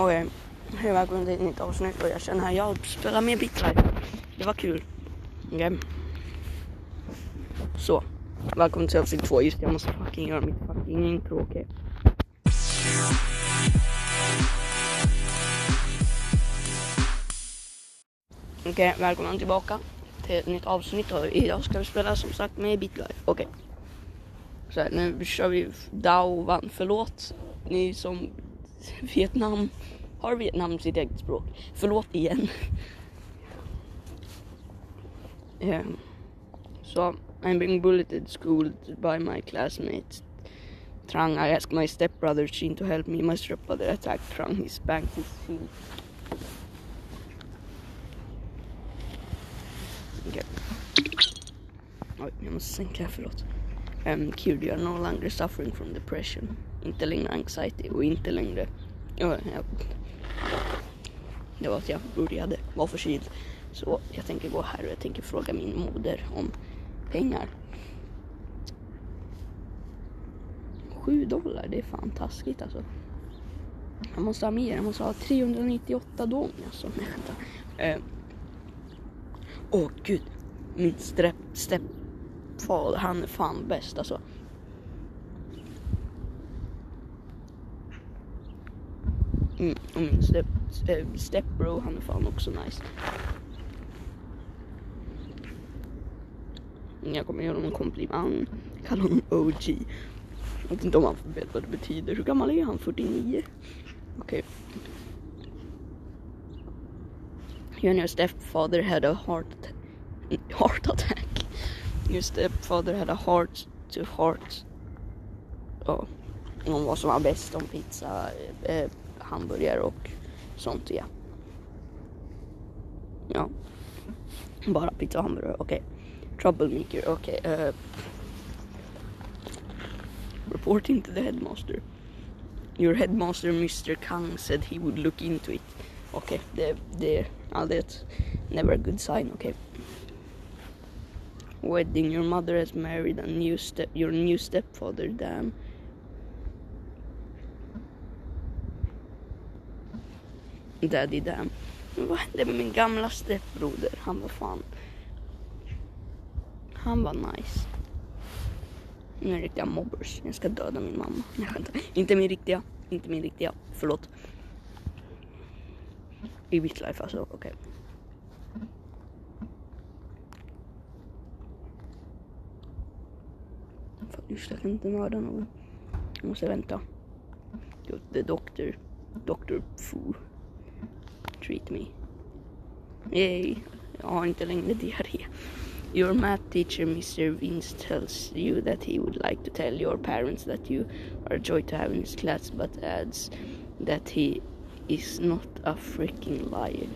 Okej, hej välkommen till ett nytt avsnitt och jag känner här, jag spelar mer Bitlife. Det var kul. Okej. Så, välkommen till avsnitt två. Just det, jag måste fucking göra mitt fucking intro, okej. Okej, välkommen tillbaka till ett nytt avsnitt och idag ska vi spela som sagt med Bitlife. Okej. Så här, nu kör vi Dao vann. Förlåt ni som Vietnam har Vietnam sitt eget språk. Förlåt igen. Eh, um, so I'm being bulleted at school by my classmates. Trang, I asked my stepbrother Shin to help me. My stepbrother attacked Trang. He spanked his feet. Okay. Oj, jag måste sänka, förlåt. Um, cured, you are no longer suffering from depression. Inte längre anxiety och inte längre... Ja, ja. Det var att jag började vara förkyld. Så jag tänker gå här och jag tänker fråga min moder om pengar. Sju dollar, det är fan taskigt alltså. Jag måste ha mer, jag måste ha 398 dong alltså. Nej, vänta. Eh. Åh oh, gud, min step, stepfather, han är fan bäst alltså. Mm, och min step, eh, äh, stepbro, han är fan också nice. Mm, jag kommer ge honom en komplimang. Kalla honom OG. Jag vet inte om han vet vad det betyder. Hur gammal är han? 49? Okej. Okay. You stepfather had a heart, heart attack. Your stepfather had a heart to heart. Ja, om vad som var bäst om pizza, eh, hamburgare och sånt ja. Ja. Bara pizza och hamburgare, okej. Okay. Troublemaker, okej. Okay. Uh, reporting to the headmaster. Your headmaster Mr Kang said he would look into it. Okej, okay. det, det, ja, det är never a good sign, okej. Okay. Wedding, your mother has married a new step, your new stepfather, damn. Daddy Damn. Men vad hände med min gamla stepbroder? Han var fan... Han var nice. Nu är riktiga mobbers. Jag ska döda min mamma. Nej, vänta. Inte min riktiga. Inte min riktiga. Förlåt. I mitt life alltså. Okej. Okay. Kan inte mörda någon. Jag måste vänta. The doctor. Doctor Fu treat me. Yay, jag har inte längre diarré. Your math teacher, Mr. Vince, tells you that he would like to tell your parents that you are a joy to have in his class, but adds that he is not a freaking liar.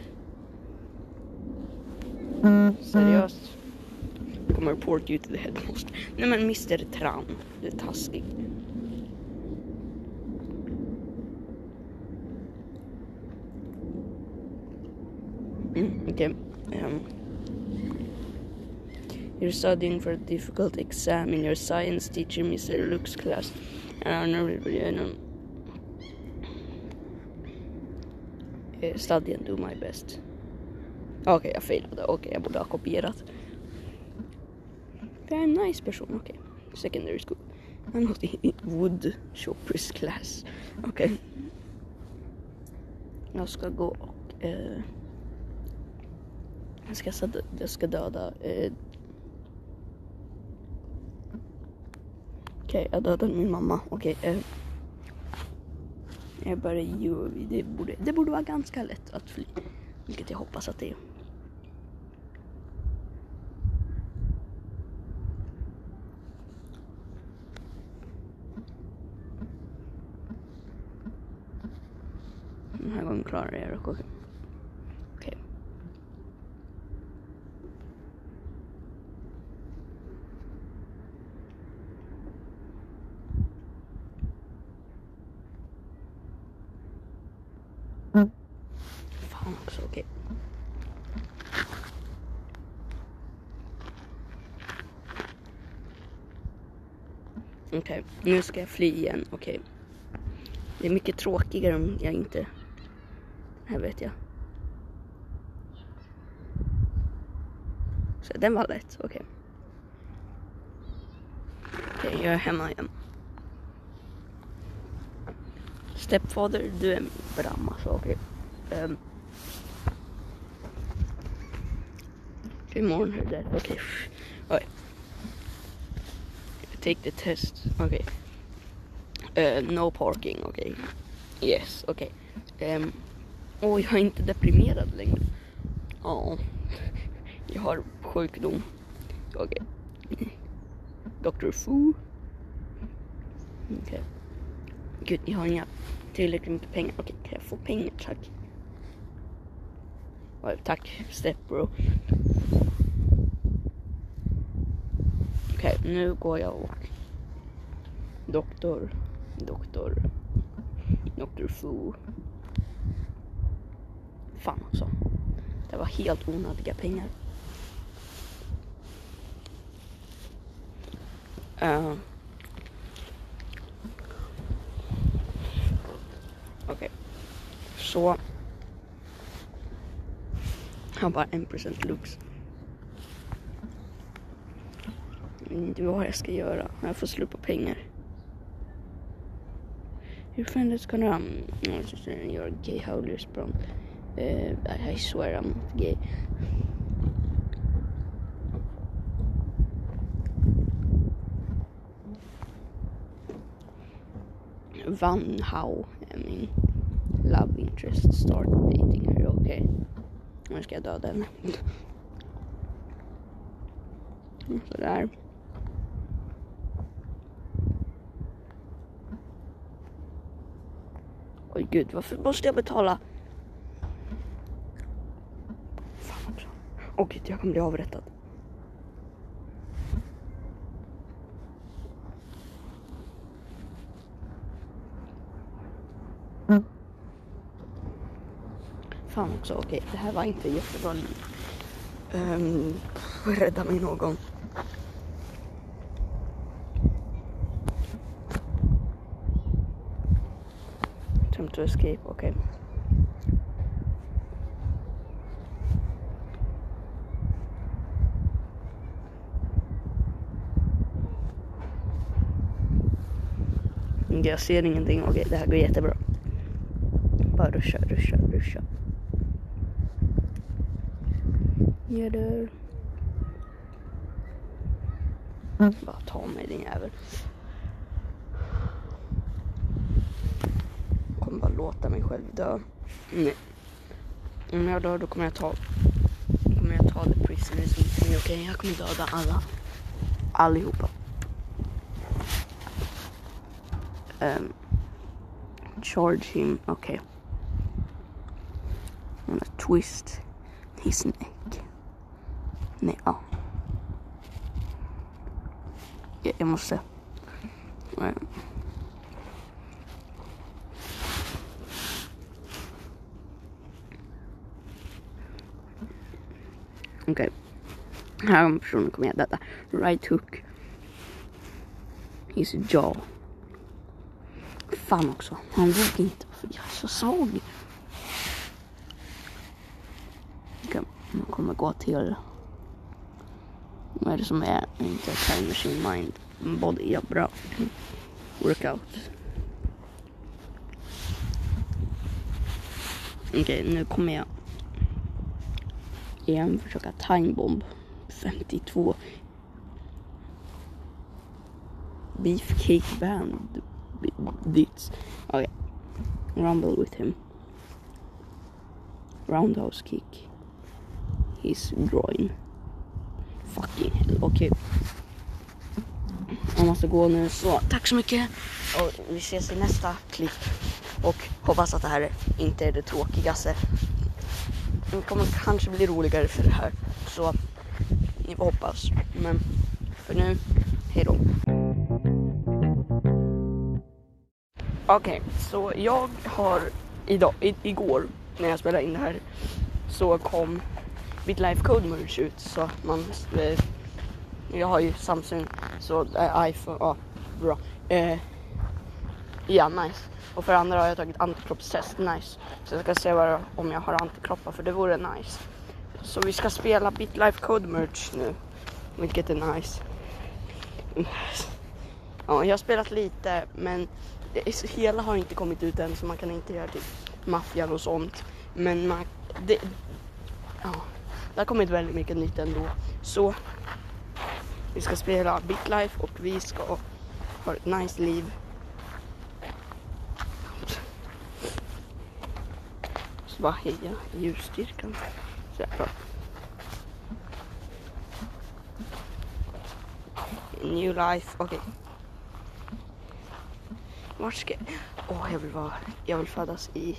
Seriöst? Kommer report you to the headmaster. Nej men Mr. Tram, okay. Um, you're studying for a difficult exam in your science teacher, Mr. Luke's class. And I know, you know, study and do my best. Okay, jag failade. Okej, okay, jag borde ha kopierat. Jag är en nice person. Okej. Okay. Secondary school. I'm not in wood shoppers class. Okej. Okay. Jag ska gå och... Eh, jag ska, jag ska döda... Eh... Okej, okay, jag dödade min mamma. Okej. Okay, eh... Jag börjar ju... Det borde, det borde vara ganska lätt att fly. Vilket jag hoppas att det är. Klarar här gången klarar Okay. Mm. Okej. Fan också, okej. Okej, okay. nu ska jag fly igen. Okej. Okay. Det är mycket tråkigare om jag inte här vet jag. Så den var lätt, okej. Okej, jag är hemma igen. Stepfather, du är min bram alltså, okej. Um, imorgon är det, okej. Okay. Take the test, okej. Uh, no parking, okej. Yes, okej. Um, och jag är inte deprimerad längre. Ja, jag har sjukdom. Okej. Dr. Fu. Okej. Gud, jag har inga tillräckligt mycket pengar. Okej, kan jag få pengar tack? Oj, tack, Stepbro. Okej, Okej, nu går jag och doktor, doktor, doktor Fu. Fan alltså. Det var helt onödiga pengar. Uh. Okej. Okay. Så. Har bara en procent lux. Inte vad jag ska göra. Jag får slut på pengar. Your friend is gonna um, you're gay howlers bro. Uh, I, swear I'm not gay. Van How är min love interest. Start dating her, okej. Okay. Nu ska jag döda henne. Sådär. Oj gud, varför måste jag betala? Åh oh, gud, jag kommer bli avrättad. Fan också, okej, okay. det här var inte jättebra. Um, rädda mig någon. Attempt to escape, okej. Okay. Mm, jag ser ingenting, okej det här går jättebra. Bara ruscha, ruscha, ruscha. Jag dör. Mm. Bara ta mig din jävel. Jag kommer bara låta mig själv dö. Nej. Om jag dör då kommer jag ta kommer jag ta the prisoners with okej? Okay? Jag kommer döda alla. Allihopa. Um, charge him. Okay. I'm gonna twist his neck. Nej, ja. Jag måste. Nej. Okej. Okay. Här om personen kommer jag döda. Right hook. His jaw. Fan också. Han vågar inte. Jag är så svag. Okej. Okay. Man kommer gå till vad är det som är inte time machine mind body? Ja, bra. Workout. Okej, nu kommer jag igen försöka timebomb 52 Beefcake band beats. Okay. Rumble with him. Roundhouse kick. His groin. Fucking hell, okej. Okay. Jag måste gå nu så tack så mycket. Och vi ses i nästa klipp. Och hoppas att det här inte är det tråkigaste. Det kommer kanske bli roligare för det här. Så ni får hoppas. Men för nu, hejdå. Okej, okay, så jag har idag, i, igår när jag spelade in det här så kom BitLife Code Merge ut så att man eh, jag har ju Samsung så äh, iPhone, ja bra. Eh, Ja, nice. Och för andra har jag tagit antikroppstest, nice. Så jag ska se vad, om jag har antikroppar för det vore nice. Så vi ska spela BitLife Code Merge nu. Vilket är nice. Mm. Ja, jag har spelat lite men hela har inte kommit ut än så man kan inte göra typ maffian och sånt. Men man, det, ja, det har kommit väldigt mycket nytt ändå. Så vi ska spela BitLife och vi ska ha ett nice liv. Så bara heja ljusstyrkan. Så jag New life, okej. Okay. Vart ska jag? Åh, jag vill vara, jag vill födas i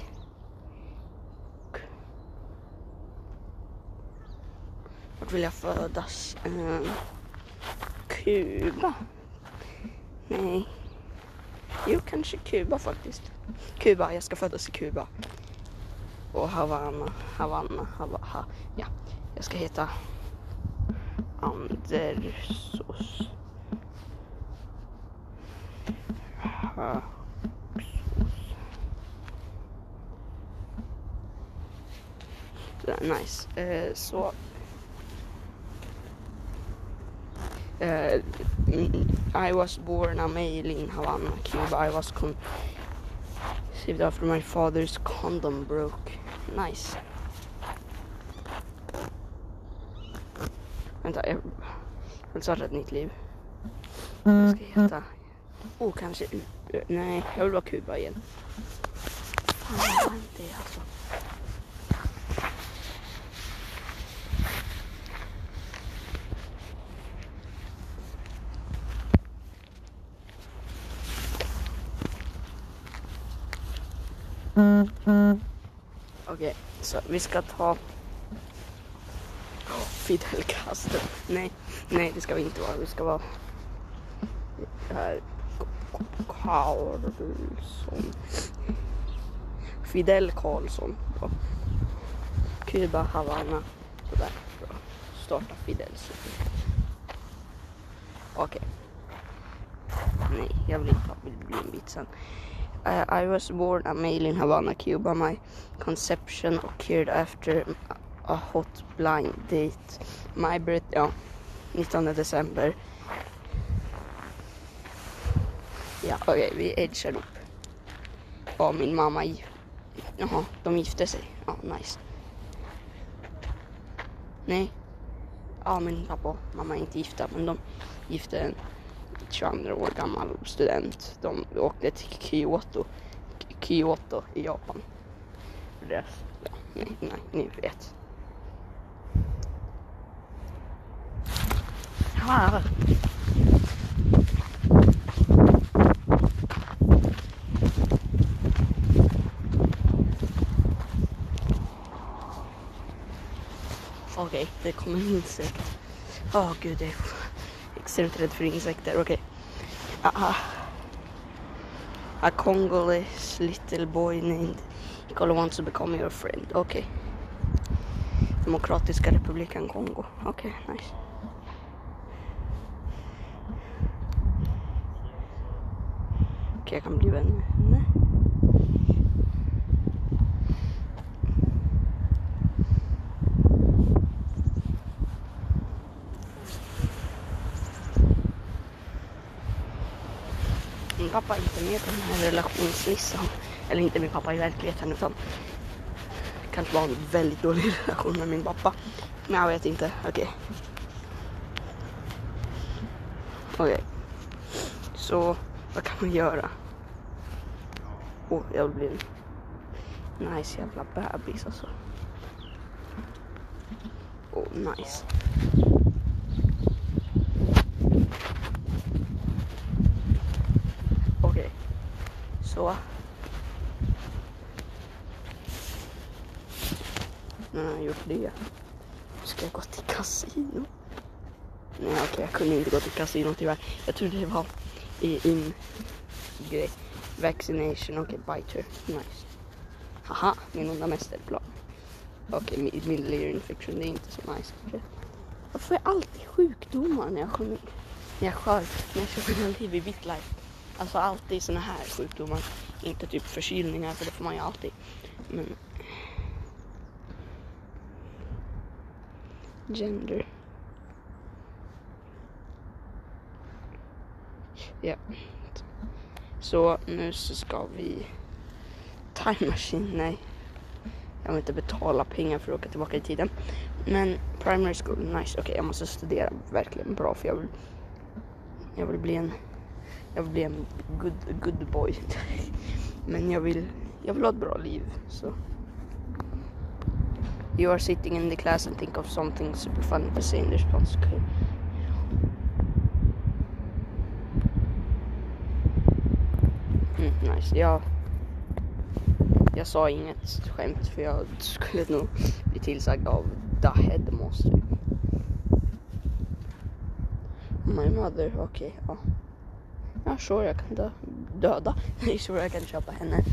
Vart vill jag födas? Um, Kuba? Nej. Jo, kanske Kuba faktiskt. Kuba, jag ska födas i Kuba. Och Havanna, Havanna, Havanna. Ja, jag ska heta Andersos. Nice. Uh, så Uh, I was born a male in Havana, Cuba. I was conceived after my father's condom broke. Nice. Vänta, jag vill starta ett nytt liv. Vad ska jag heta? Oh, kanske... Nej, jag vill vara Kuba igen. Fan, inte det alltså. Okej, alltså, vi ska ta Fidel Castro. Nej, nej det ska vi inte vara. Vi ska vara här. Karlsson. Fidel Karlsson. På Kuba, Havanna. Sådär. Bra. Starta Fidel. Okej. Okay. Nej, jag vill inte ha bli en bit sen. Uh, I was born a male in Havana, Cuba. My conception occurred after a hot blind date. My birth, ja, 19 december. Ja, okej, okay, vi edgar upp. Ja, min mamma, jaha, de gifte sig. Ja, nice. Nej. Ja, min pappa och mamma är inte gifta, men de gifte en 22 år gammal student. De åkte till Kyoto, Kyoto i Japan. Deras, ja, nej, nej, ni vet. Ah. Okej, okay, det kommer insekt. Åh oh, gud, det är ser inte rädd för insekter. Okej. Okay. Aha. a Congolese little boy named Nicolo wants to become your friend. Okej. Okay. Demokratiska republiken Kongo. Okej, okay, nice. Okej, okay, jag kan bli vän med henne. Min pappa är inte med på den här relationslistan. Eller inte min pappa i verkligheten utan kanske var en väldigt dålig relation med min pappa. Men jag vet inte. Okej. Okay. Okej. Okay. Så vad kan man göra? Åh, oh, jag vill bli en nice jävla bebis alltså. Åh, oh, nice. När har han gjort det? Ska jag gå till kasino? Nej okej, okay, jag kunde inte gå till kasino tyvärr. Jag trodde det var i in grej. Vaccination, okej, okay, biter. Nice. Haha, min onda mästerplan. Okej, okay, middle ear infection, det är inte så nice kanske. Får jag alltid sjukdomar när jag kommer när jag skör, när jag mina liv i BitLife? Alltså alltid såna här sjukdomar. Inte typ förkylningar för det får man ju alltid. Men... Gender. Ja. Så nu så ska vi... Time Machine, nej. Jag vill inte betala pengar för att åka tillbaka i tiden. Men primary school, nice. Okej, okay, jag måste studera verkligen bra för jag vill... Jag vill bli en... Jag vill bli en good, good boy. Men jag vill... Jag vill ha ett bra liv, så... You are sitting in the class and think of something super-fun. to say in response. Okay. Mm, nice. Ja. Jag sa inget skämt för jag skulle nog bli tillsagd av the headmaster. My mother, okej, okay, ja. Ja, sure jag kan dö döda. Nej, sure jag kan köpa henne.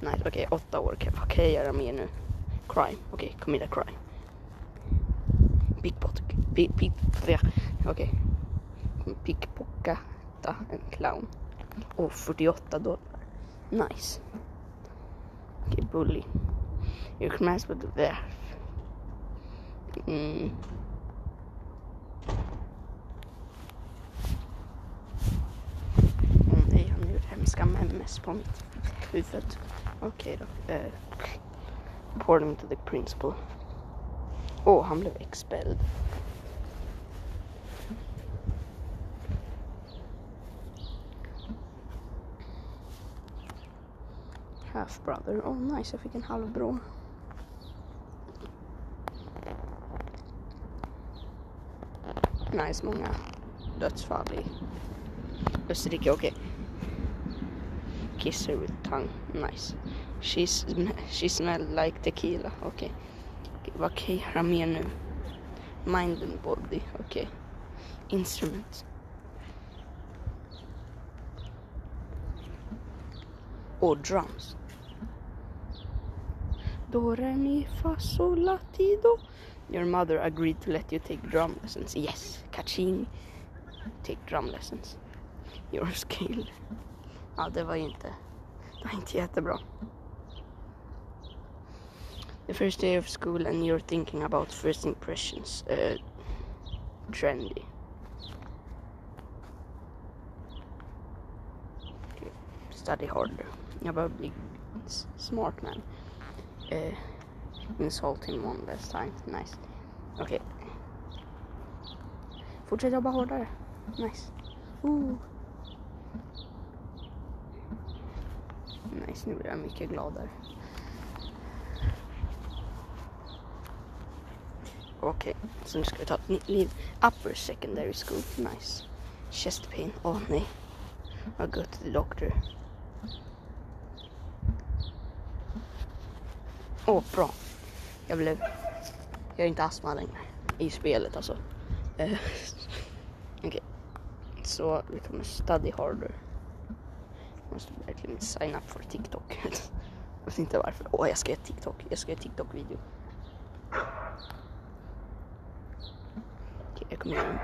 Nej, okej, okay, åtta år. Vad kan jag göra mer nu? Crime, okej, okay, commit a crime. Pickpocket, pick, pick, okej. Pickpockata. en clown. Och 48 dollar. Nice. Okej, okay, bully. You can mess with the... Mm. Oh, nej, han med hemska på mitt huvud. Okej okay, då. Eh, uh, reporting to the principal. Åh, oh, han blev expelled. half brother. Oh nice, jag fick en halvbror. Nice, många dödsfall i Österrike. Okej. Okay. Kiss her with tongue. Nice. She's, she smell like tequila. Okay. Vad kan göra mer nu? Mind and body. Okay. Instrument. Och drums. Do, re, mi, fa, sol, la, ti, do. Your mother agreed to let you take drum lessons. Yes, kaching. Take drum lessons. You're skilled. Ja, det var ju inte, det var inte jättebra. The first day of school and you're thinking about first impressions. Uh, trendy. Study harder. Jag behöver bli smart man uh, eh, insult him one last time. Nice. Okej. Okay. Fortsätt jobba hårdare. Nice. Ooh. Nice, nu blir jag mycket gladare. Okej, okay, så nu ska vi ta ett nytt liv. Upper secondary school, nice. Chest pain, åh oh, nej. I'll go to the doctor. Åh, oh, bra. Jag blev... Jag är inte astma längre. I spelet alltså. Eh, okej. Okay. Så vi kommer study harder. Jag verkligen sign up för TikTok. jag vet inte varför. Åh, oh, jag ska göra TikTok. Jag ska göra TikTok-video. Okej, okay, jag kommer igen.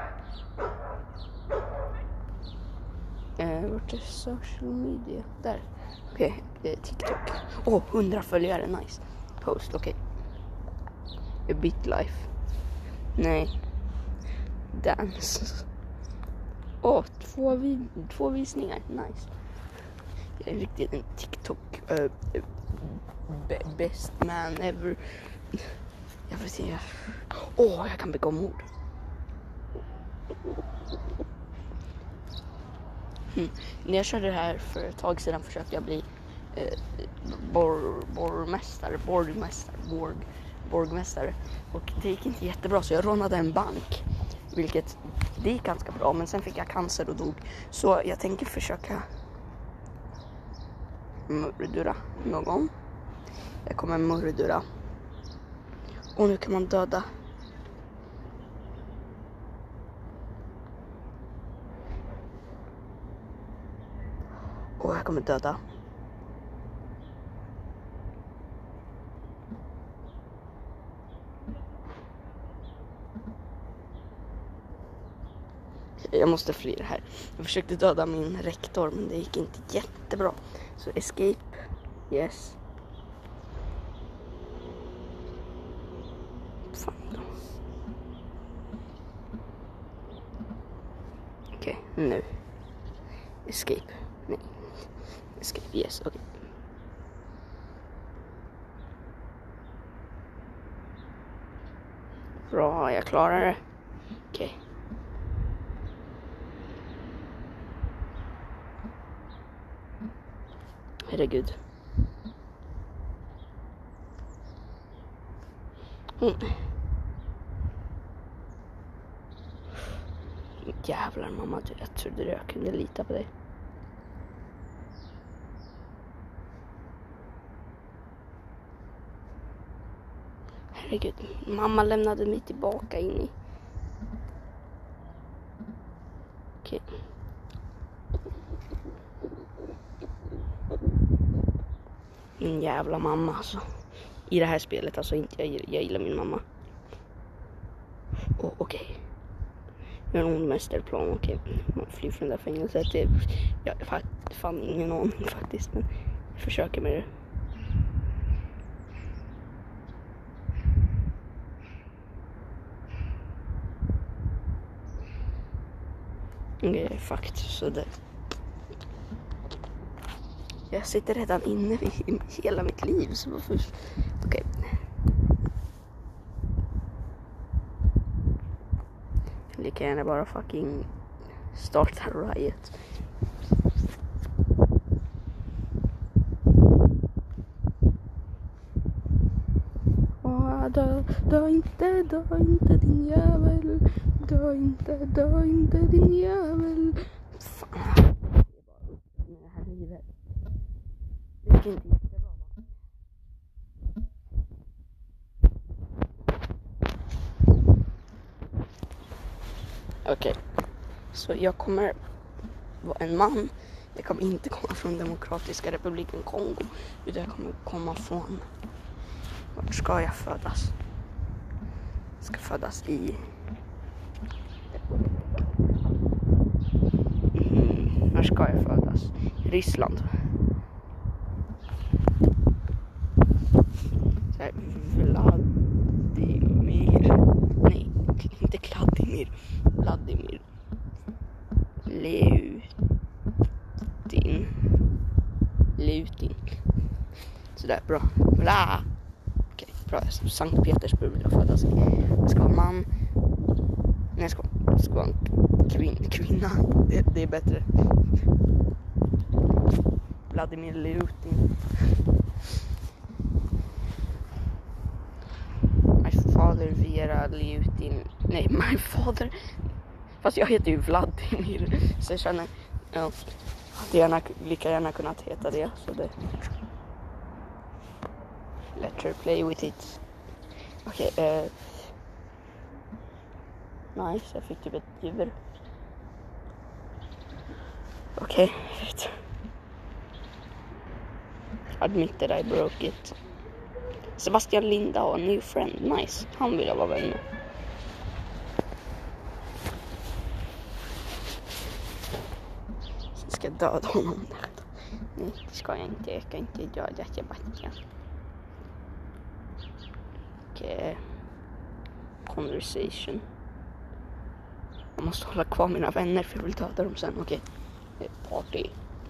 Eh, vart är social media? Där. Okej, okay, eh, TikTok. Åh, oh, 100 följare, nice post, okej. Okay. A bit life. Nej. Dance. Åh, oh, två, vi två visningar, nice. Jag är riktigt en TikTok uh, best man ever. Jag får se. Åh, oh, jag kan begå mord. Mm. När jag körde det här för ett tag sedan försökte jag bli eh, bor, borgmästare, borgmästare, borg, borgmästare. Och det gick inte jättebra så jag rånade en bank. Vilket det gick ganska bra men sen fick jag cancer och dog. Så jag tänker försöka murdura någon. Jag kommer murdura. Och nu kan man döda Och jag kommer döda Jag måste fly det här. Jag försökte döda min rektor men det gick inte jättebra. Så escape. Yes. Fan då. Okej, nu. Escape. Nej. Escape, yes, okej. Bra, jag klarar det. Okej. Herregud. Mm. Jävlar mamma, du- jag trodde jag kunde lita på dig. Herregud, mamma lämnade mig tillbaka in i... Okej. Min jävla mamma alltså. I det här spelet alltså, inte jag, jag gillar min mamma. Oh, okej. Jag har en mästerplan, okej. Man flyr från det där fängelset. Det, jag har fan ingen aning faktiskt, men jag försöker med det. Okej, fakt. Så det... Jag sitter redan inne i hela mitt liv, så varför... Okej. Lika gärna bara fucking starta riot. Dö, dö inte, dö inte din jävel. Dö inte, dö inte din jävel. Fan. Det är bara upp med det här livet kanske inte jättebra va? Okej. Så jag kommer vara en man. Jag kommer inte komma från Demokratiska republiken Kongo. Utan jag kommer komma från... Vart ska jag födas? Jag ska födas i... Mm, var ska jag födas? Ryssland. Heter Vladimir. Nej, inte Vladimir. Vladimir. Lutin. Lutin. Sådär, bra. Bla. Okej, bra. Sankt Petersburg vill jag födas i. Jag ska vara man. Nej, jag ska, jag ska vara en kvin, kvinna. Det, det är bättre. Vladimir Lutin. My Vladimira Liutin... Nej, my father. Fast jag heter ju Vladimir. Så jag känner, ja. Hade gärna, lika gärna kunnat heta det. Så det. Let her play with it. Okej. eh. Nice, jag fick typ ett djur. Okej. Admit that I broke it. Sebastian Linda har en new friend. Nice. Han vill jag vara vän med. Sen ska jag döda honom. Nej, det ska jag inte. Jag ska inte döda Sebastian. Okej. Conversation. Jag måste hålla kvar mina vänner för jag vill döda dem sen. Okej. Eh, Party.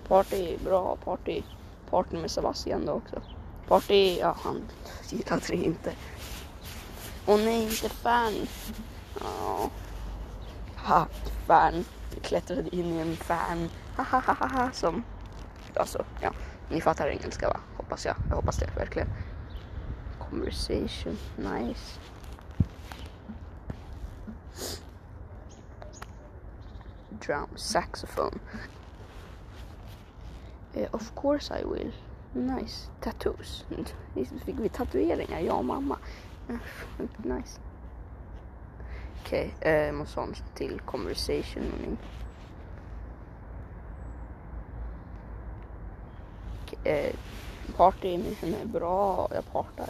Party, bra party. Party med Sebastian då också. Party, ja han gillade det inte. Åh nej, inte fan. Ja. Ha, fan. Jag klättrade in i en fan. Ha, ha, ha, ha, som... Alltså, ja. Ni fattar engelska va? Hoppas jag. Jag hoppas det verkligen. Conversation, nice. Drum, saxophone. Uh, of course I will. Nice. Tattoos. Fick vi tatueringar, jag och mamma. Nice. Okej, okay, eh, måste ha en till conversation med min. Okay, eh, party med henne är bra, jag partar.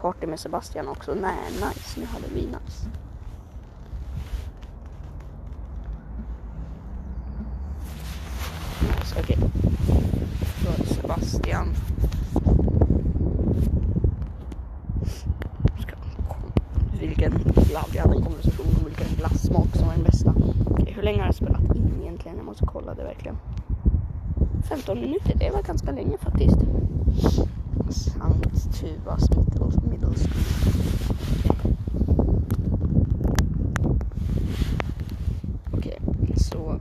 Party med Sebastian också, nej nice, nu hade vi nice. För Sebastian. Vilken, ja, vi hade en konversation om vilken glassmak som var den bästa. Okej, hur länge har jag spelat in egentligen? Jag måste kolla det verkligen. 15 minuter, det var ganska länge faktiskt. Sankt Tuvas middle, middle school. Okej, okay. så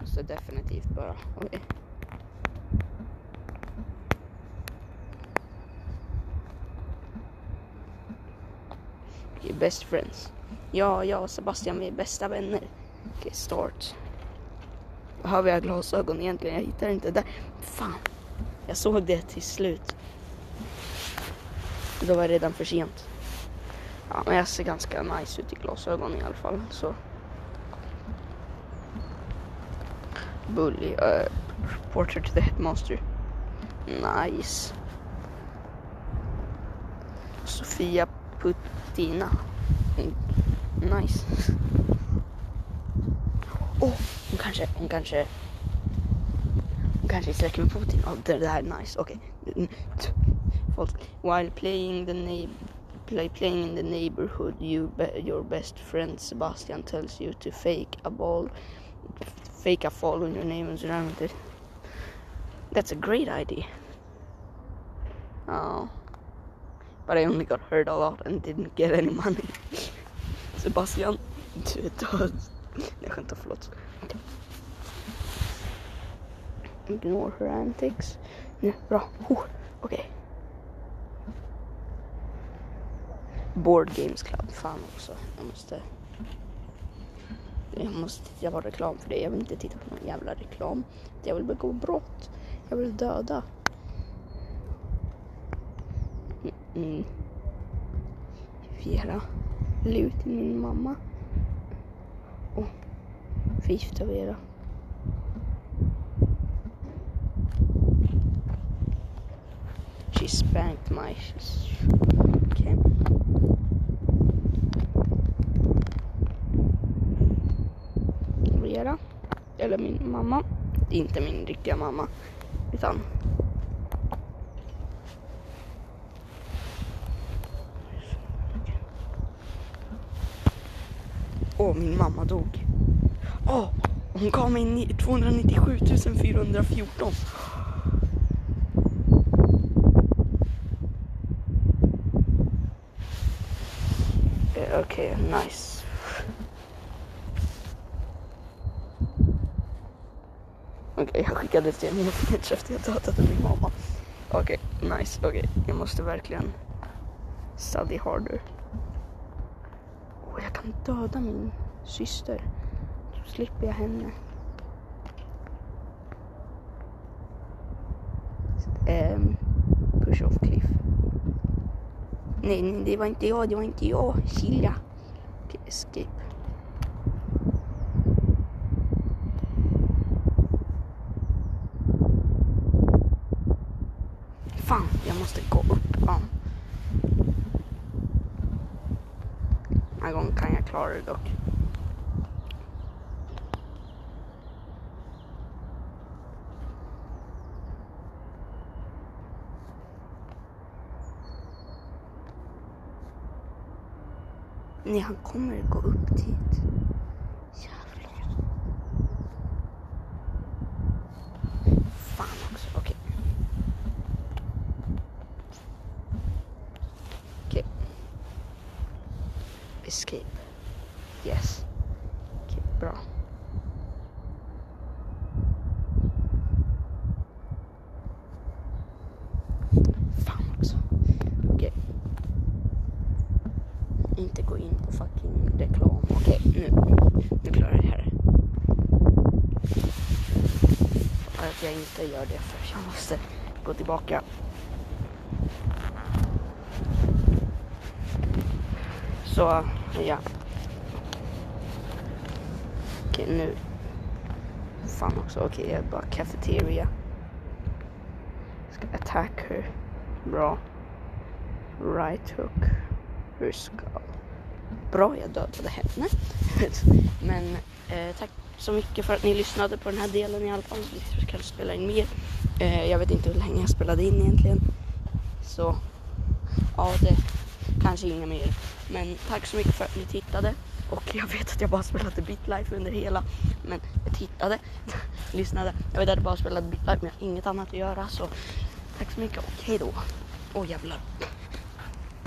måste definitivt bara, okej. Okay. Best friends. Ja, jag och Sebastian vi är bästa vänner. Okej, okay, start. Behöver jag glasögon egentligen? Jag hittar inte där. Fan. Jag såg det till slut. Då var det redan för sent. Ja, men jag ser ganska nice ut i glasögon i alla fall. Så. Bully. Uh, reporter to the headmaster. Nice. Sofia Puttina. Mm, nice. Oh, hon kanske, hon kanske kanske sträcker med Putin. Oh, det, det är nice. Okej. Okay. While playing the neighbor play, playing in the neighborhood, you be, your best friend Sebastian tells you to fake a ball, fake a fall on your name and surround it. That's a great idea. Oh, but I only got hurt a lot and didn't get any money. Sebastian, du är död. Nej, skämtar, förlåt. Ignore her antics. Nej, bra. Oh, Okej. Okay. Board Games Club. Fan också. Jag måste... Jag måste titta på reklam för det. Jag vill inte titta på någon jävla reklam. Jag vill begå brott. Jag vill döda. Mm. mm. Lut till min mamma. Och förgifta Vera. She spanked my... Okay. Vera. Eller min mamma. Inte min riktiga mamma. Utan Åh, min mamma dog. Åh, oh, hon gav mig 297 414. Eh, okej, okay, nice. Okej, okay, jag skickade till min message efter jag dödade min mamma. Okej, okay, nice. Okej, okay. jag måste verkligen study harder. Jag kan döda min syster. Så slipper jag henne. Um, push off cliff. Nej, nej, det var inte jag, det var inte jag. Silja. Okay, escape. Fan, jag måste gå upp. Ja. Här gången kan jag klara det dock. Nej, han kommer gå upp dit. Jävlar. Fan också, okej. Okay. Okej. Okay. Escape. Yes. Okej, okay, bra. Fan också. Okej. Inte gå in på fucking reklam. Okej, nu. Nu klarar jag det här. Att jag inte gör det för jag måste gå tillbaka. Så, ja. Okej, nu. Fan också. Okej, jag är bara cafeteria. Ska attack her. Bra. Right hook. Hur ska... Bra, jag dödade henne. Men, eh, tack så mycket för att ni lyssnade på den här delen i alla fall. Vi kanske spela in mer. Eh, jag vet inte hur länge jag spelade in egentligen. Så ja, det kanske inga mer. Men tack så mycket för att ni tittade. Och jag vet att jag bara spelade Bitlife under hela. Men jag tittade, lyssnade. Jag vet att jag bara spelade Bitlife men jag har inget annat att göra. Så tack så mycket och hej då. Åh jävlar.